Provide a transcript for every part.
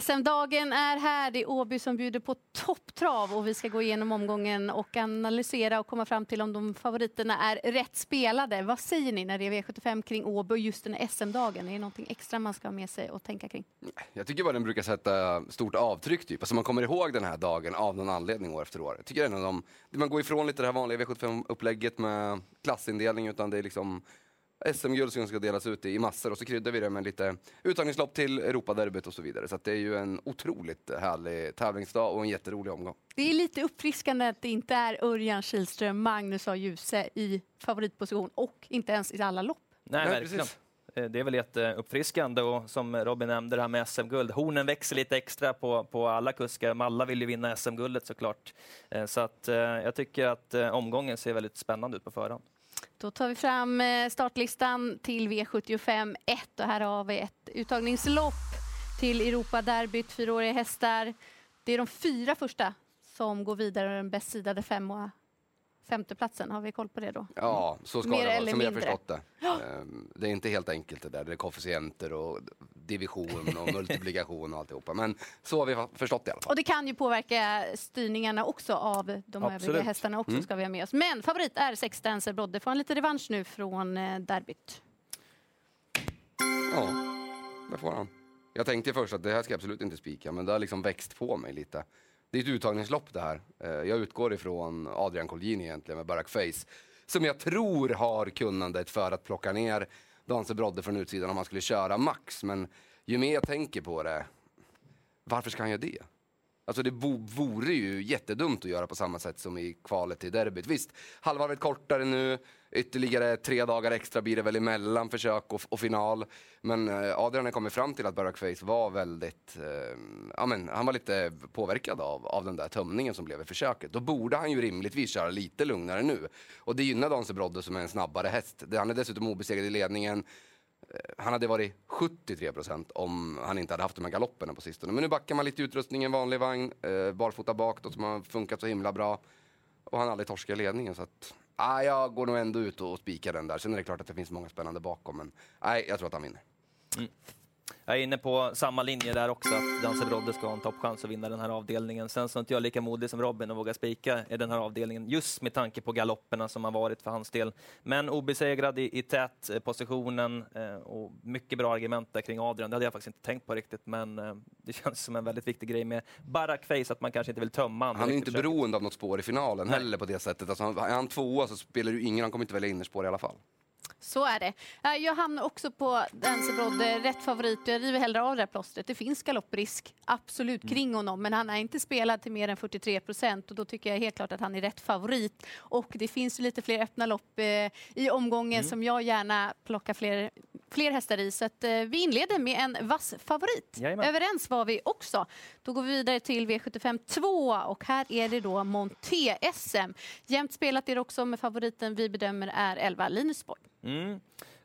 SM-dagen är här. Det är Åby som bjuder på topptrav och vi ska gå igenom omgången och analysera och komma fram till om de favoriterna är rätt spelade. Vad säger ni när det är V75 kring Åby och just den SM-dagen? Är det någonting extra man ska ha med sig och tänka kring? Jag tycker bara den brukar sätta stort avtryck, typ. Alltså man kommer ihåg den här dagen av någon anledning år efter år. Jag tycker ändå de, man går ifrån lite det här vanliga V75-upplägget med klassindelning, utan det är liksom SM-guld som ska delas ut i massor och så kryddar vi det med lite uttagningslopp till Europaderbyt och så vidare. Så det är ju en otroligt härlig tävlingsdag och en jätterolig omgång. Det är lite uppfriskande att det inte är Örjan Kihlström, Magnus A. Djuse i favoritposition och inte ens i alla lopp. Nej, Nej verkligen. Precis. Eh, det är väl jätteuppfriskande och som Robin nämnde det här med SM-guld. Hornen växer lite extra på, på alla kuskar. Alla vill ju vinna SM-guldet såklart. Eh, så att eh, jag tycker att omgången ser väldigt spännande ut på förhand. Då tar vi fram startlistan till V75 1 och här har vi ett uttagningslopp till Europaderbyt, fyraåriga hästar. Det är de fyra första som går vidare och den bäst sidade femma femteplatsen. Har vi koll på det då? Ja, så ska Mer det vara, som vi har förstått det. Ehm, det är inte helt enkelt det där. Det är koefficienter och division och multiplikation och alltihopa. Men så har vi förstått det i alla fall. Och det kan ju påverka styrningarna också av de Absolut. övriga hästarna också, mm. ska vi ha med oss. Men favorit är sex Dancer Brodde. Får han lite revansch nu från eh, derbyt? Ja, det får han. Jag tänkte först att det här ska jag absolut inte spika, men det har liksom växt på mig lite. Det är ett uttagningslopp det här. Eh, jag utgår ifrån Adrian Colgjini egentligen med Barack Face. Som jag tror har kunnandet för att plocka ner Danse Brodde från utsidan om han skulle köra max. Men ju mer jag tänker på det, varför ska han göra det? Alltså det vore ju jättedumt att göra på samma sätt som i kvalet till derbyt. Visst, halvvarvet kortare nu, ytterligare tre dagar extra blir det väl emellan försök och, och final. Men eh, Adrian har kommit fram till att Barack Face var väldigt, eh, ja men han var lite påverkad av, av den där tömningen som blev i försöket. Då borde han ju rimligtvis köra lite lugnare nu. Och det gynnar Danse Brodde som är en snabbare häst. Han är dessutom obesegrad i ledningen. Han hade varit 73 procent om han inte hade haft de här galopperna på sistone. Men nu backar man lite utrustningen, i vanlig vagn, eh, barfota bak då, som har funkat så himla bra. Och han har aldrig torskat i ledningen så att, ah, jag går nog ändå ut och spikar den där. Sen är det klart att det finns många spännande bakom, men nej, jag tror att han vinner. Mm. Jag är inne på samma linje där också, att Danse Brodde ska ha en toppchans att vinna den här avdelningen. Sen så är inte jag lika modig som Robin och vågar spika i den här avdelningen, just med tanke på galopperna som har varit för hans del. Men obesegrad i, i tät eh, positionen eh, och mycket bra argument där kring Adrian. Det hade jag faktiskt inte tänkt på riktigt, men eh, det känns som en väldigt viktig grej med Barack Face, att man kanske inte vill tömma Han är inte beroende av något spår i finalen Nej. heller på det sättet. Alltså, är han tvåa så spelar ju ingen, han kommer inte välja innerspår i alla fall. Så är det. Jag hamnar också på Brodde, rätt favorit. Jag river hellre av det här plåstret. Det finns galopprisk absolut mm. kring honom, men han är inte spelad till mer än 43 procent och då tycker jag helt klart att han är rätt favorit. Och det finns lite fler öppna lopp eh, i omgången mm. som jag gärna plockar fler, fler hästar i. Så att, eh, vi inleder med en vass favorit. Jajamän. Överens var vi också. Då går vi vidare till V75 2 och här är det då Monté SM. Jämnt spelat är det också med favoriten vi bedömer är 11 Linus Borg. Mm.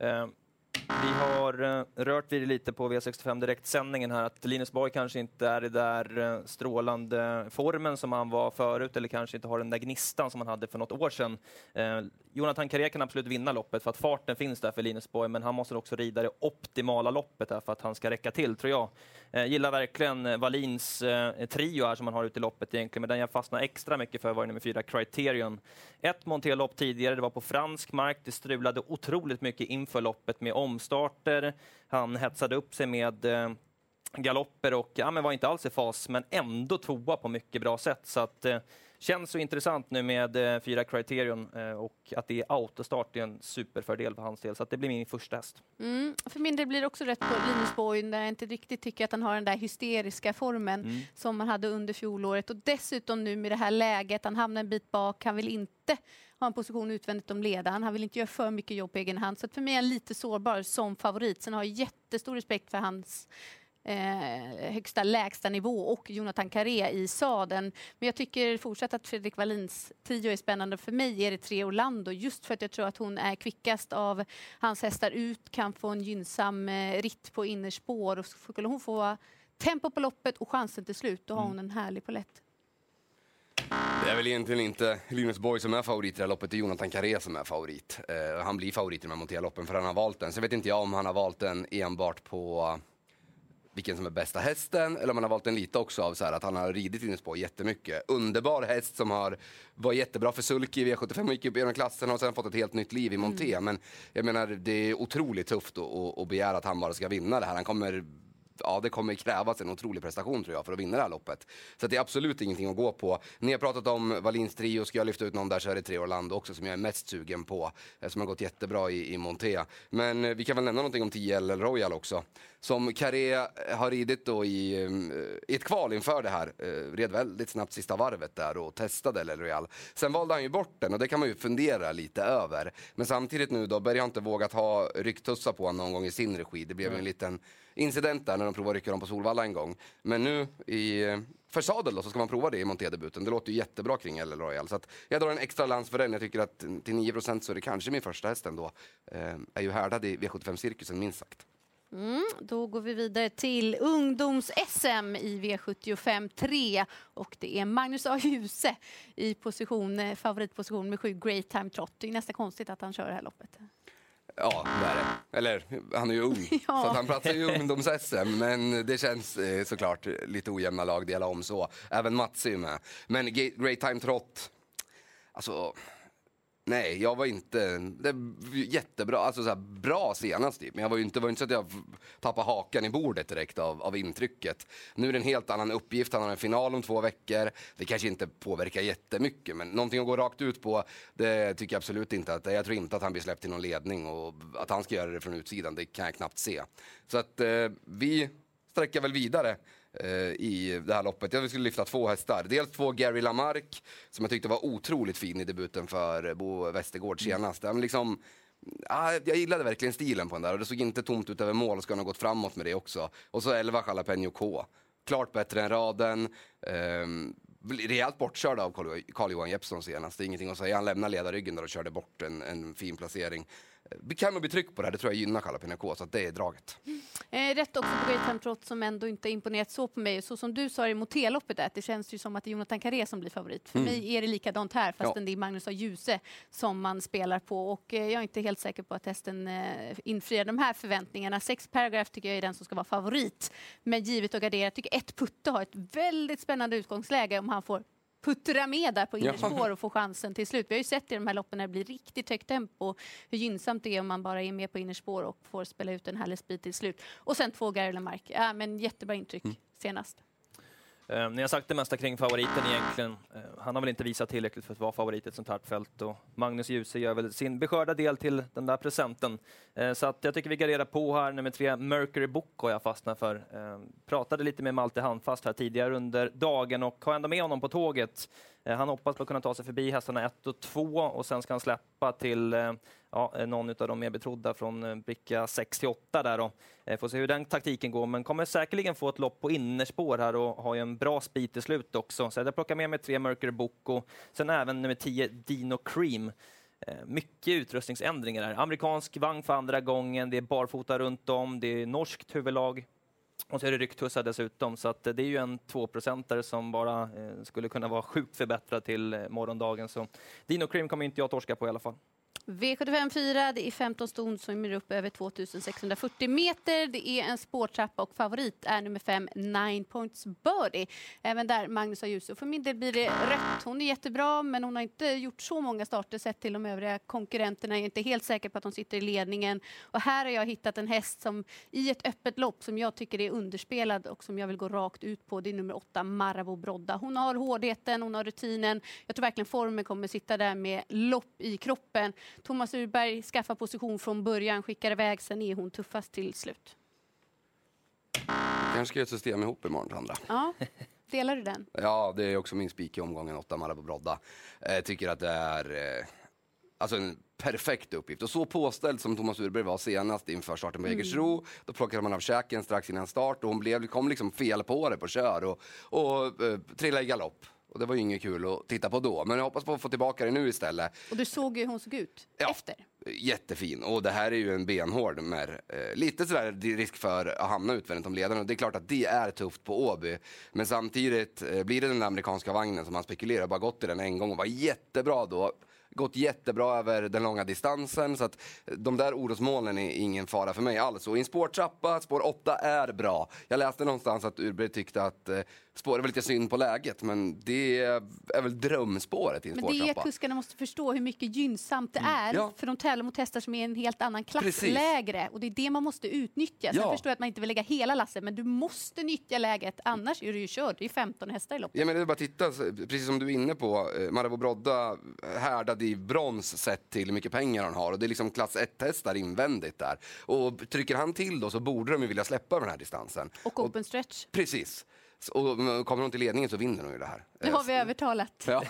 Eh, vi har eh, rört vid det lite på V65 direktsändningen här att Linus Borg kanske inte är i där eh, strålande formen som han var förut eller kanske inte har den där gnistan som han hade för något år sedan. Eh, Jonathan Carré kan absolut vinna loppet för att farten finns där för Linus Borg men han måste också rida det optimala loppet här för att han ska räcka till tror jag. Eh, gillar verkligen eh, Valins trio här som han har ute i loppet egentligen men den jag fastnar extra mycket för var nummer fyra Criterion. Ett monterlopp tidigare, det var på fransk mark, det strulade otroligt mycket inför loppet med om omstarter. Han hetsade upp sig med eh, galopper och ja, men var inte alls i fas, men ändå tvåa på mycket bra sätt. Så att, eh, känns så intressant nu med eh, fyra Criterion eh, och att det är autostart är en superfördel för hans del. Så att det blir min första häst. Mm, för min del blir det också rätt på Linus Boyn där jag inte riktigt tycker att han har den där hysteriska formen mm. som han hade under fjolåret. Och dessutom nu med det här läget, han hamnar en bit bak, han vill inte ha en position utvändigt om ledaren. Han vill inte göra för mycket jobb på egen hand. Så för mig är han lite sårbar som favorit. Sen har jag jättestor respekt för hans eh, högsta lägsta nivå och Jonathan Carré i saden. Men jag tycker fortsatt att Fredrik Wallins trio är spännande. För mig är det tre Orlando just för att jag tror att hon är kvickast av hans hästar ut, kan få en gynnsam eh, ritt på innerspår och skulle hon få tempo på loppet och chansen till slut, då har hon mm. en härlig polett. Det är väl egentligen inte Linus Borg som är favorit i det här loppet, det är Jonathan Carré som är favorit. Uh, han blir favorit i de här Montea-loppen för han har valt den. Sen vet inte jag om han har valt den enbart på vilken som är bästa hästen eller om man har valt den lite också av så här, att han har ridit Linus på jättemycket. Underbar häst som har, var jättebra för sulky i V75 och gick upp genom klassen och sen fått ett helt nytt liv i Monté. Mm. Men jag menar, det är otroligt tufft att, att begära att han bara ska vinna det här. Han kommer ja, det kommer krävas en otrolig prestation tror jag för att vinna det här loppet. Så det är absolut ingenting att gå på. Ni har pratat om Valins trio, ska jag lyfta ut någon där så är det Tre Orlando också som jag är mest sugen på. Eh, som har gått jättebra i, i Monté. Men eh, vi kan väl nämna någonting om 10 LL Royal också. Som Carré har ridit då i, eh, i ett kval inför det här. Red väldigt snabbt sista varvet där och testade LL Royal. Sen valde han ju bort den och det kan man ju fundera lite över. Men samtidigt nu då, Berg har inte vågat ha rycktussar på honom någon gång i sin regi. Det blev mm. en liten incident där när de provade att rycka dem på Solvalla en gång. Men nu i, eh, för sadel då, så ska man prova det i monterdebuten. Det låter ju jättebra kring LL Royal. Så att jag drar en extra lans för den. Jag tycker att till 9 så är det kanske min första häst ändå. Eh, är ju härdad i V75-cirkusen minst sagt. Mm, då går vi vidare till ungdoms-SM i V75 3 och det är Magnus A. Huse i position, eh, favoritposition med sju Great Time Trot. Det är nästan konstigt att han kör det här loppet. Ja, det är det. Eller, han är ju ung, ja. så han platsar ju ungdoms-SM. Men det känns eh, såklart lite ojämna lag dela om så. Även Mats är ju med. Men Great Time Trot, alltså Nej, jag var inte... Det jättebra, alltså så här, bra senast typ. Men jag var ju inte, var inte så att jag tappade hakan i bordet direkt av, av intrycket. Nu är det en helt annan uppgift, han har en final om två veckor. Det kanske inte påverkar jättemycket, men någonting att gå rakt ut på, det tycker jag absolut inte att... Jag tror inte att han blir släppt i någon ledning och att han ska göra det från utsidan, det kan jag knappt se. Så att eh, vi sträcker väl vidare. Eh, i det här loppet. Jag skulle lyfta två hästar. Dels två Gary Lamarck som jag tyckte var otroligt fin i debuten för Bo Westergård mm. senast. Mm. Liksom, ja, jag gillade verkligen stilen på den där och det såg inte tomt ut över mål. Ska ha gått framåt med det också. Och så 11 Jalapeno K. Klart bättre än raden. Um, rejält bortkörd av Carl-Johan Jeppsson senast. Det är ingenting att säga. Han lämnade ledarryggen där och körde bort en, en fin placering. Det kan nog bli tryck på det här, det tror jag gynnar Jalapeno K, så det är draget. Eh, rätt också på Time Trot som ändå inte imponerat så på mig. Så som du sa i motelloppet, det känns ju som att det är Jonathan Carré som blir favorit. För mm. mig är det likadant här, fast ja. det är Magnus A. Djuse som man spelar på. Och eh, jag är inte helt säker på att hästen eh, infriar de här förväntningarna. Sex Paragraph tycker jag är den som ska vara favorit. Men givet och garderat, jag tycker ett Putte har ett väldigt spännande utgångsläge om han får puttra med där på innerspår och få chansen till slut. Vi har ju sett i de här loppen när det blir riktigt högt tempo hur gynnsamt det är om man bara är med på innerspår och får spela ut en härlig speed till slut. Och sen två Gary Lamarck. Ja, men jättebra intryck mm. senast. Eh, ni har sagt det mesta kring favoriten egentligen. Eh, han har väl inte visat tillräckligt för att vara favorit i ett sånt här fält och Magnus Djuse gör väl sin beskörda del till den där presenten. Eh, så att jag tycker vi garderar på här. Nummer tre, Mercury Book har jag fastnat för. Eh, pratade lite med Malte Handfast här tidigare under dagen och har ändå med honom på tåget. Eh, han hoppas på att kunna ta sig förbi hästarna 1 och 2 och sen ska han släppa till eh, ja, eh, någon av de mer betrodda från bricka 6 till 8 där då. Får se hur den taktiken går, men kommer säkerligen få ett lopp på innerspår här och har ju en bra speed till slut också. Så jag plockar med mig tre Mercury Book och sen även nummer 10 Dino Cream. Mycket utrustningsändringar här. Amerikansk vagn för andra gången, det är barfota runt om, det är norskt huvudlag. Och så är det Ryktussa dessutom, så att eh, det är ju en tvåprocentare som bara eh, skulle kunna vara sjukt förbättrad till eh, morgondagen. Så Dino Cream kommer inte jag torska på i alla fall. V75 4, det är 15 ston som är upp över 2640 meter. Det är en spårtrappa och favorit är nummer 5, Nine Points Birdie. Även där Magnus har ljus. För min del blir det rött. Hon är jättebra, men hon har inte gjort så många starter sett till de övriga konkurrenterna. Jag är inte helt säker på att hon sitter i ledningen. Och här har jag hittat en häst som i ett öppet lopp som jag tycker är underspelad och som jag vill gå rakt ut på. Det är nummer 8, Marabou Brodda. Hon har hårdheten, hon har rutinen. Jag tror verkligen formen kommer sitta där med lopp i kroppen. Thomas Urberg skaffar position från början, skickar iväg, sen är hon tuffast till slut. kanske ska göra ett system ihop imorgon, Sandra. Ja. Delar du den? Ja, det är också min spik i omgången, åtta Marabou Brodda. Jag eh, tycker att det är eh, alltså en perfekt uppgift. Och så påställd som Thomas Urberg var senast inför starten på mm. Jägersro. Då plockade man av käken strax innan start och hon blev, kom liksom fel på det på kör och, och eh, trillade i galopp. Och det var ju inget kul att titta på då. Men jag hoppas på att få tillbaka det nu istället. Och du såg ju hur hon såg ut ja, efter. Jättefin. Och det här är ju en benhård med eh, lite sådär risk för att hamna utvändigt om ledaren. Och det är klart att det är tufft på Åby. Men samtidigt, eh, blir det den där amerikanska vagnen som man spekulerar, bara gått i den en gång och var jättebra då gått jättebra över den långa distansen. Så att de där orosmolnen är ingen fara för mig alls. Och i en spårtrappa, spår 8 är bra. Jag läste någonstans att Urberg tyckte att spåret var lite synd på läget, men det är väl drömspåret i en Men det är kuskarna måste förstå hur mycket gynnsamt det är. Mm. Ja. För de tävlar mot hästar som är en helt annan klass Precis. lägre. Och det är det man måste utnyttja. Sen Ja. förstår jag att man inte vill lägga hela lasset, men du måste nyttja läget. Annars är du ju körd. Det är 15 hästar i loppet. Ja, men det är bara att titta, precis som du är inne på, eh, Marabou Brodda härdad i brons sett till hur mycket pengar han har och det är liksom klass 1-hästar invändigt där. Och trycker han till då så borde de ju vilja släppa den här distansen. Och open stretch. Precis. Och kommer hon till ledningen så vinner hon ju det här. Nu har vi övertalat. Ja.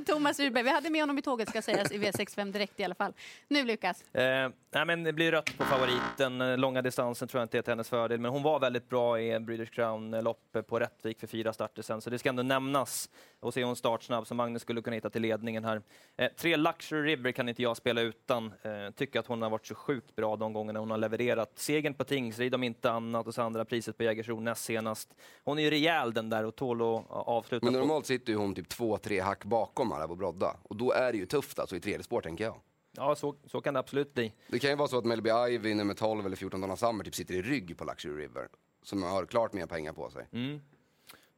Thomas Rydberg. Vi hade med honom i tåget ska sägas i V65 direkt i alla fall. Nu Lukas. Eh, nej, men det blir rött på favoriten. Eh, Långa distansen tror jag inte är till hennes fördel, men hon var väldigt bra i British Crown-lopp på Rättvik för fyra starter sen, så det ska ändå nämnas. Och så är hon startsnabb, så Magnus skulle kunna hitta till ledningen här. Eh, tre Luxury River kan inte jag spela utan. Eh, tycker att hon har varit så sjukt bra de gångerna hon har levererat. Segern på Tingsryd om inte annat och så andra priset på Jägersro näst senast. Hon är ju rejäl den där och tål att avsluta. Men normalt sitter ju hon typ två, tre hack bakom Marabou Brodda. Och då är det ju tufft alltså i tredje spår tänker jag. Ja, så, så kan det absolut bli. Det kan ju vara så att Melby Ivy nummer 12 eller 14 Donna Summer typ sitter i rygg på Luxury River. Som har klart mer pengar på sig. Mm.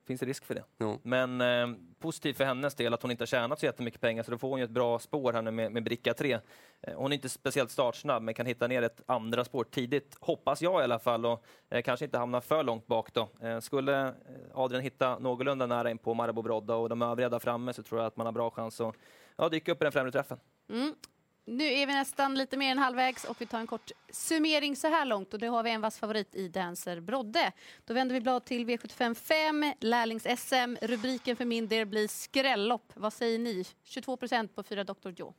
Finns det risk för det? Jo. Men eh, positivt för hennes del att hon inte har tjänat så jättemycket pengar, så då får hon ju ett bra spår här nu med, med bricka 3. Eh, hon är inte speciellt startsnabb, men kan hitta ner ett andra spår tidigt, hoppas jag i alla fall, och eh, kanske inte hamna för långt bak då. Eh, skulle eh, Adrian hitta någorlunda nära in på Marabou Brodda och de övriga där framme så tror jag att man har bra chans att ja, dyka upp i den främre träffen. Mm. Nu är vi nästan lite mer än halvvägs och vi tar en kort summering så här långt och det har vi en vass favorit i Dancer Brodde. Då vänder vi blad till V75 5, lärlings-SM. Rubriken för min del blir skrällopp. Vad säger ni? 22 procent på fyra Dr. Joe.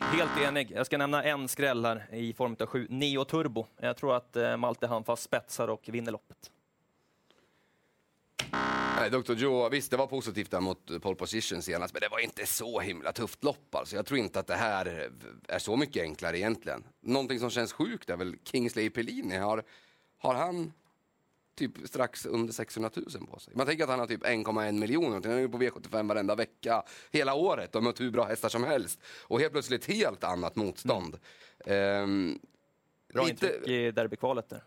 Helt enig. Jag ska nämna en skräll här i form av 7, Neo Turbo. Jag tror att eh, Malte Hanfa spetsar och vinner loppet. Nej, Dr. Joe, visst det var positivt där mot pole position senast, men det var inte så himla tufft lopp alltså. Jag tror inte att det här är så mycket enklare egentligen. Någonting som känns sjukt är väl Kingsley Pellini. Har, har han typ strax under 600 000 på sig? Man tänker att han har typ 1,1 miljoner. Han är ju på V75 varenda vecka hela året och mött hur bra hästar som helst. Och helt plötsligt helt annat motstånd. Ehm, Bra lite- intryck i derbykvalet där.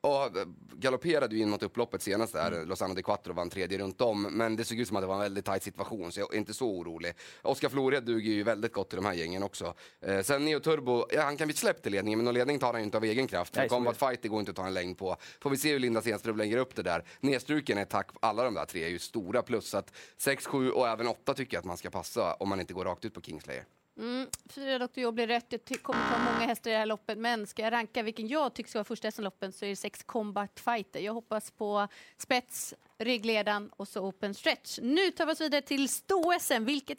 Och galopperade ju in mot upploppet senast där, Lozano de Quattro vann tredje runt om. Men det såg ut som att det var en väldigt tajt situation, så jag är inte så orolig. Oskar Flored duger ju väldigt gott i de här gängen också. Eh, sen Neo Turbo, ja, han kan bli släppt i ledningen, men någon ledning tar han ju inte av egen kraft. Är Combat Fighter går inte att ta en längd på. Får vi se hur Linda Stenström lägger upp det där. Nedstruken är tack, alla de där tre är ju stora plus. Så att 6, 7 och även 8 tycker jag att man ska passa om man inte går rakt ut på Kingslayer. Mm, fyra Dr. Joe blir rätt. Jag kommer ta många hästar i det här loppet, men ska jag ranka vilken jag tycker ska vara första hästen loppen så är det sex Combat Fighter. Jag hoppas på spets, ryggledan och så open stretch. Nu tar vi oss vidare till stå-SM, vilket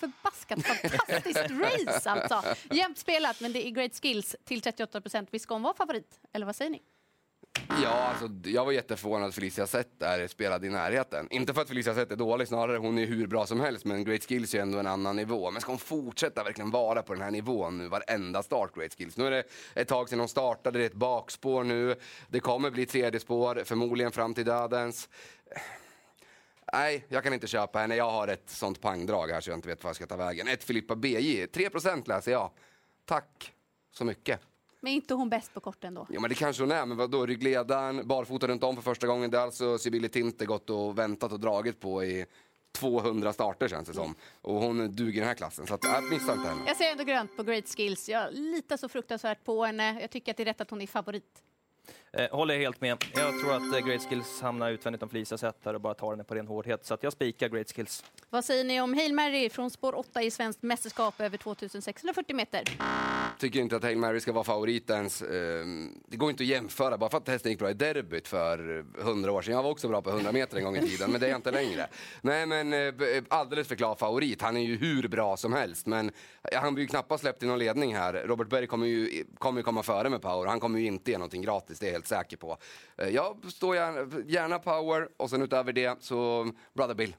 förbaskat fantastiskt race alltså. Jämnt spelat, men det är great skills till 38 procent. Hon vara favorit? Eller vad säger ni? Ja, alltså, jag var jätteförvånad att Felicia Zet är spelad i närheten. Inte för att Felicia Sett är dålig, snarare hon är hur bra som helst, men Great Skills är ju ändå en annan nivå. Men ska hon fortsätta verkligen vara på den här nivån nu, varenda start Great Skills? Nu är det ett tag sedan hon startade, det är ett bakspår nu. Det kommer bli tredje spår, förmodligen fram till dödens. Nej, jag kan inte köpa henne. Jag har ett sånt pangdrag här så jag inte vet vad jag ska ta vägen. Ett Filippa BJ, 3% läser jag. Tack så mycket. Men inte hon bäst på korten då? Jo men det kanske hon är, men vadå ryggledaren, barfota runt om för första gången. Det har alltså Sibylle Tinte gått och väntat och dragit på i 200 starter känns det som. Och hon duger i den här klassen, så att, äh, missa inte henne. Jag ser ändå grönt på great skills. Jag litar så fruktansvärt på henne. Jag tycker att det är rätt att hon är favorit. Eh, håller jag helt med. Jag tror att eh, Great Skills hamnar utvändigt om Felicia sätt här och bara tar henne på ren hårdhet. Så att jag spikar Great Skills. Vad säger ni om Hail Mary från spår 8 i svenskt mästerskap över 2640 meter? Tycker inte att Hail Mary ska vara favorit ens. Ehm, Det går inte att jämföra, bara för att hästen gick bra i derbyt för 100 år sedan. Jag var också bra på 100 meter en gång i tiden, men det är jag inte längre. Nej men eh, b- alldeles för klar favorit. Han är ju hur bra som helst, men han blir ju knappast släppt i någon ledning här. Robert Berg kommer ju, kommer komma före med power. Han kommer ju inte ge någonting gratis, det helt säker på. Eh, Jag står gärna, gärna power och sen utöver det så Brother Bill.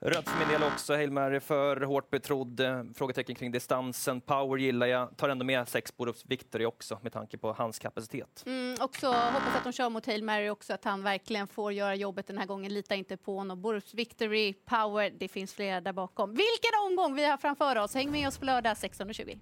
Rött för min del också. Hail Mary för hårt betrodd. Frågetecken kring distansen. Power gillar jag. Tar ändå med sex Borups Victory också med tanke på hans kapacitet. Mm, också hoppas att de kör mot Hail Mary också, att han verkligen får göra jobbet den här gången. Lita inte på honom. Borups Victory, Power, det finns flera där bakom. Vilken omgång vi har framför oss! Häng med oss på lördag 16.20.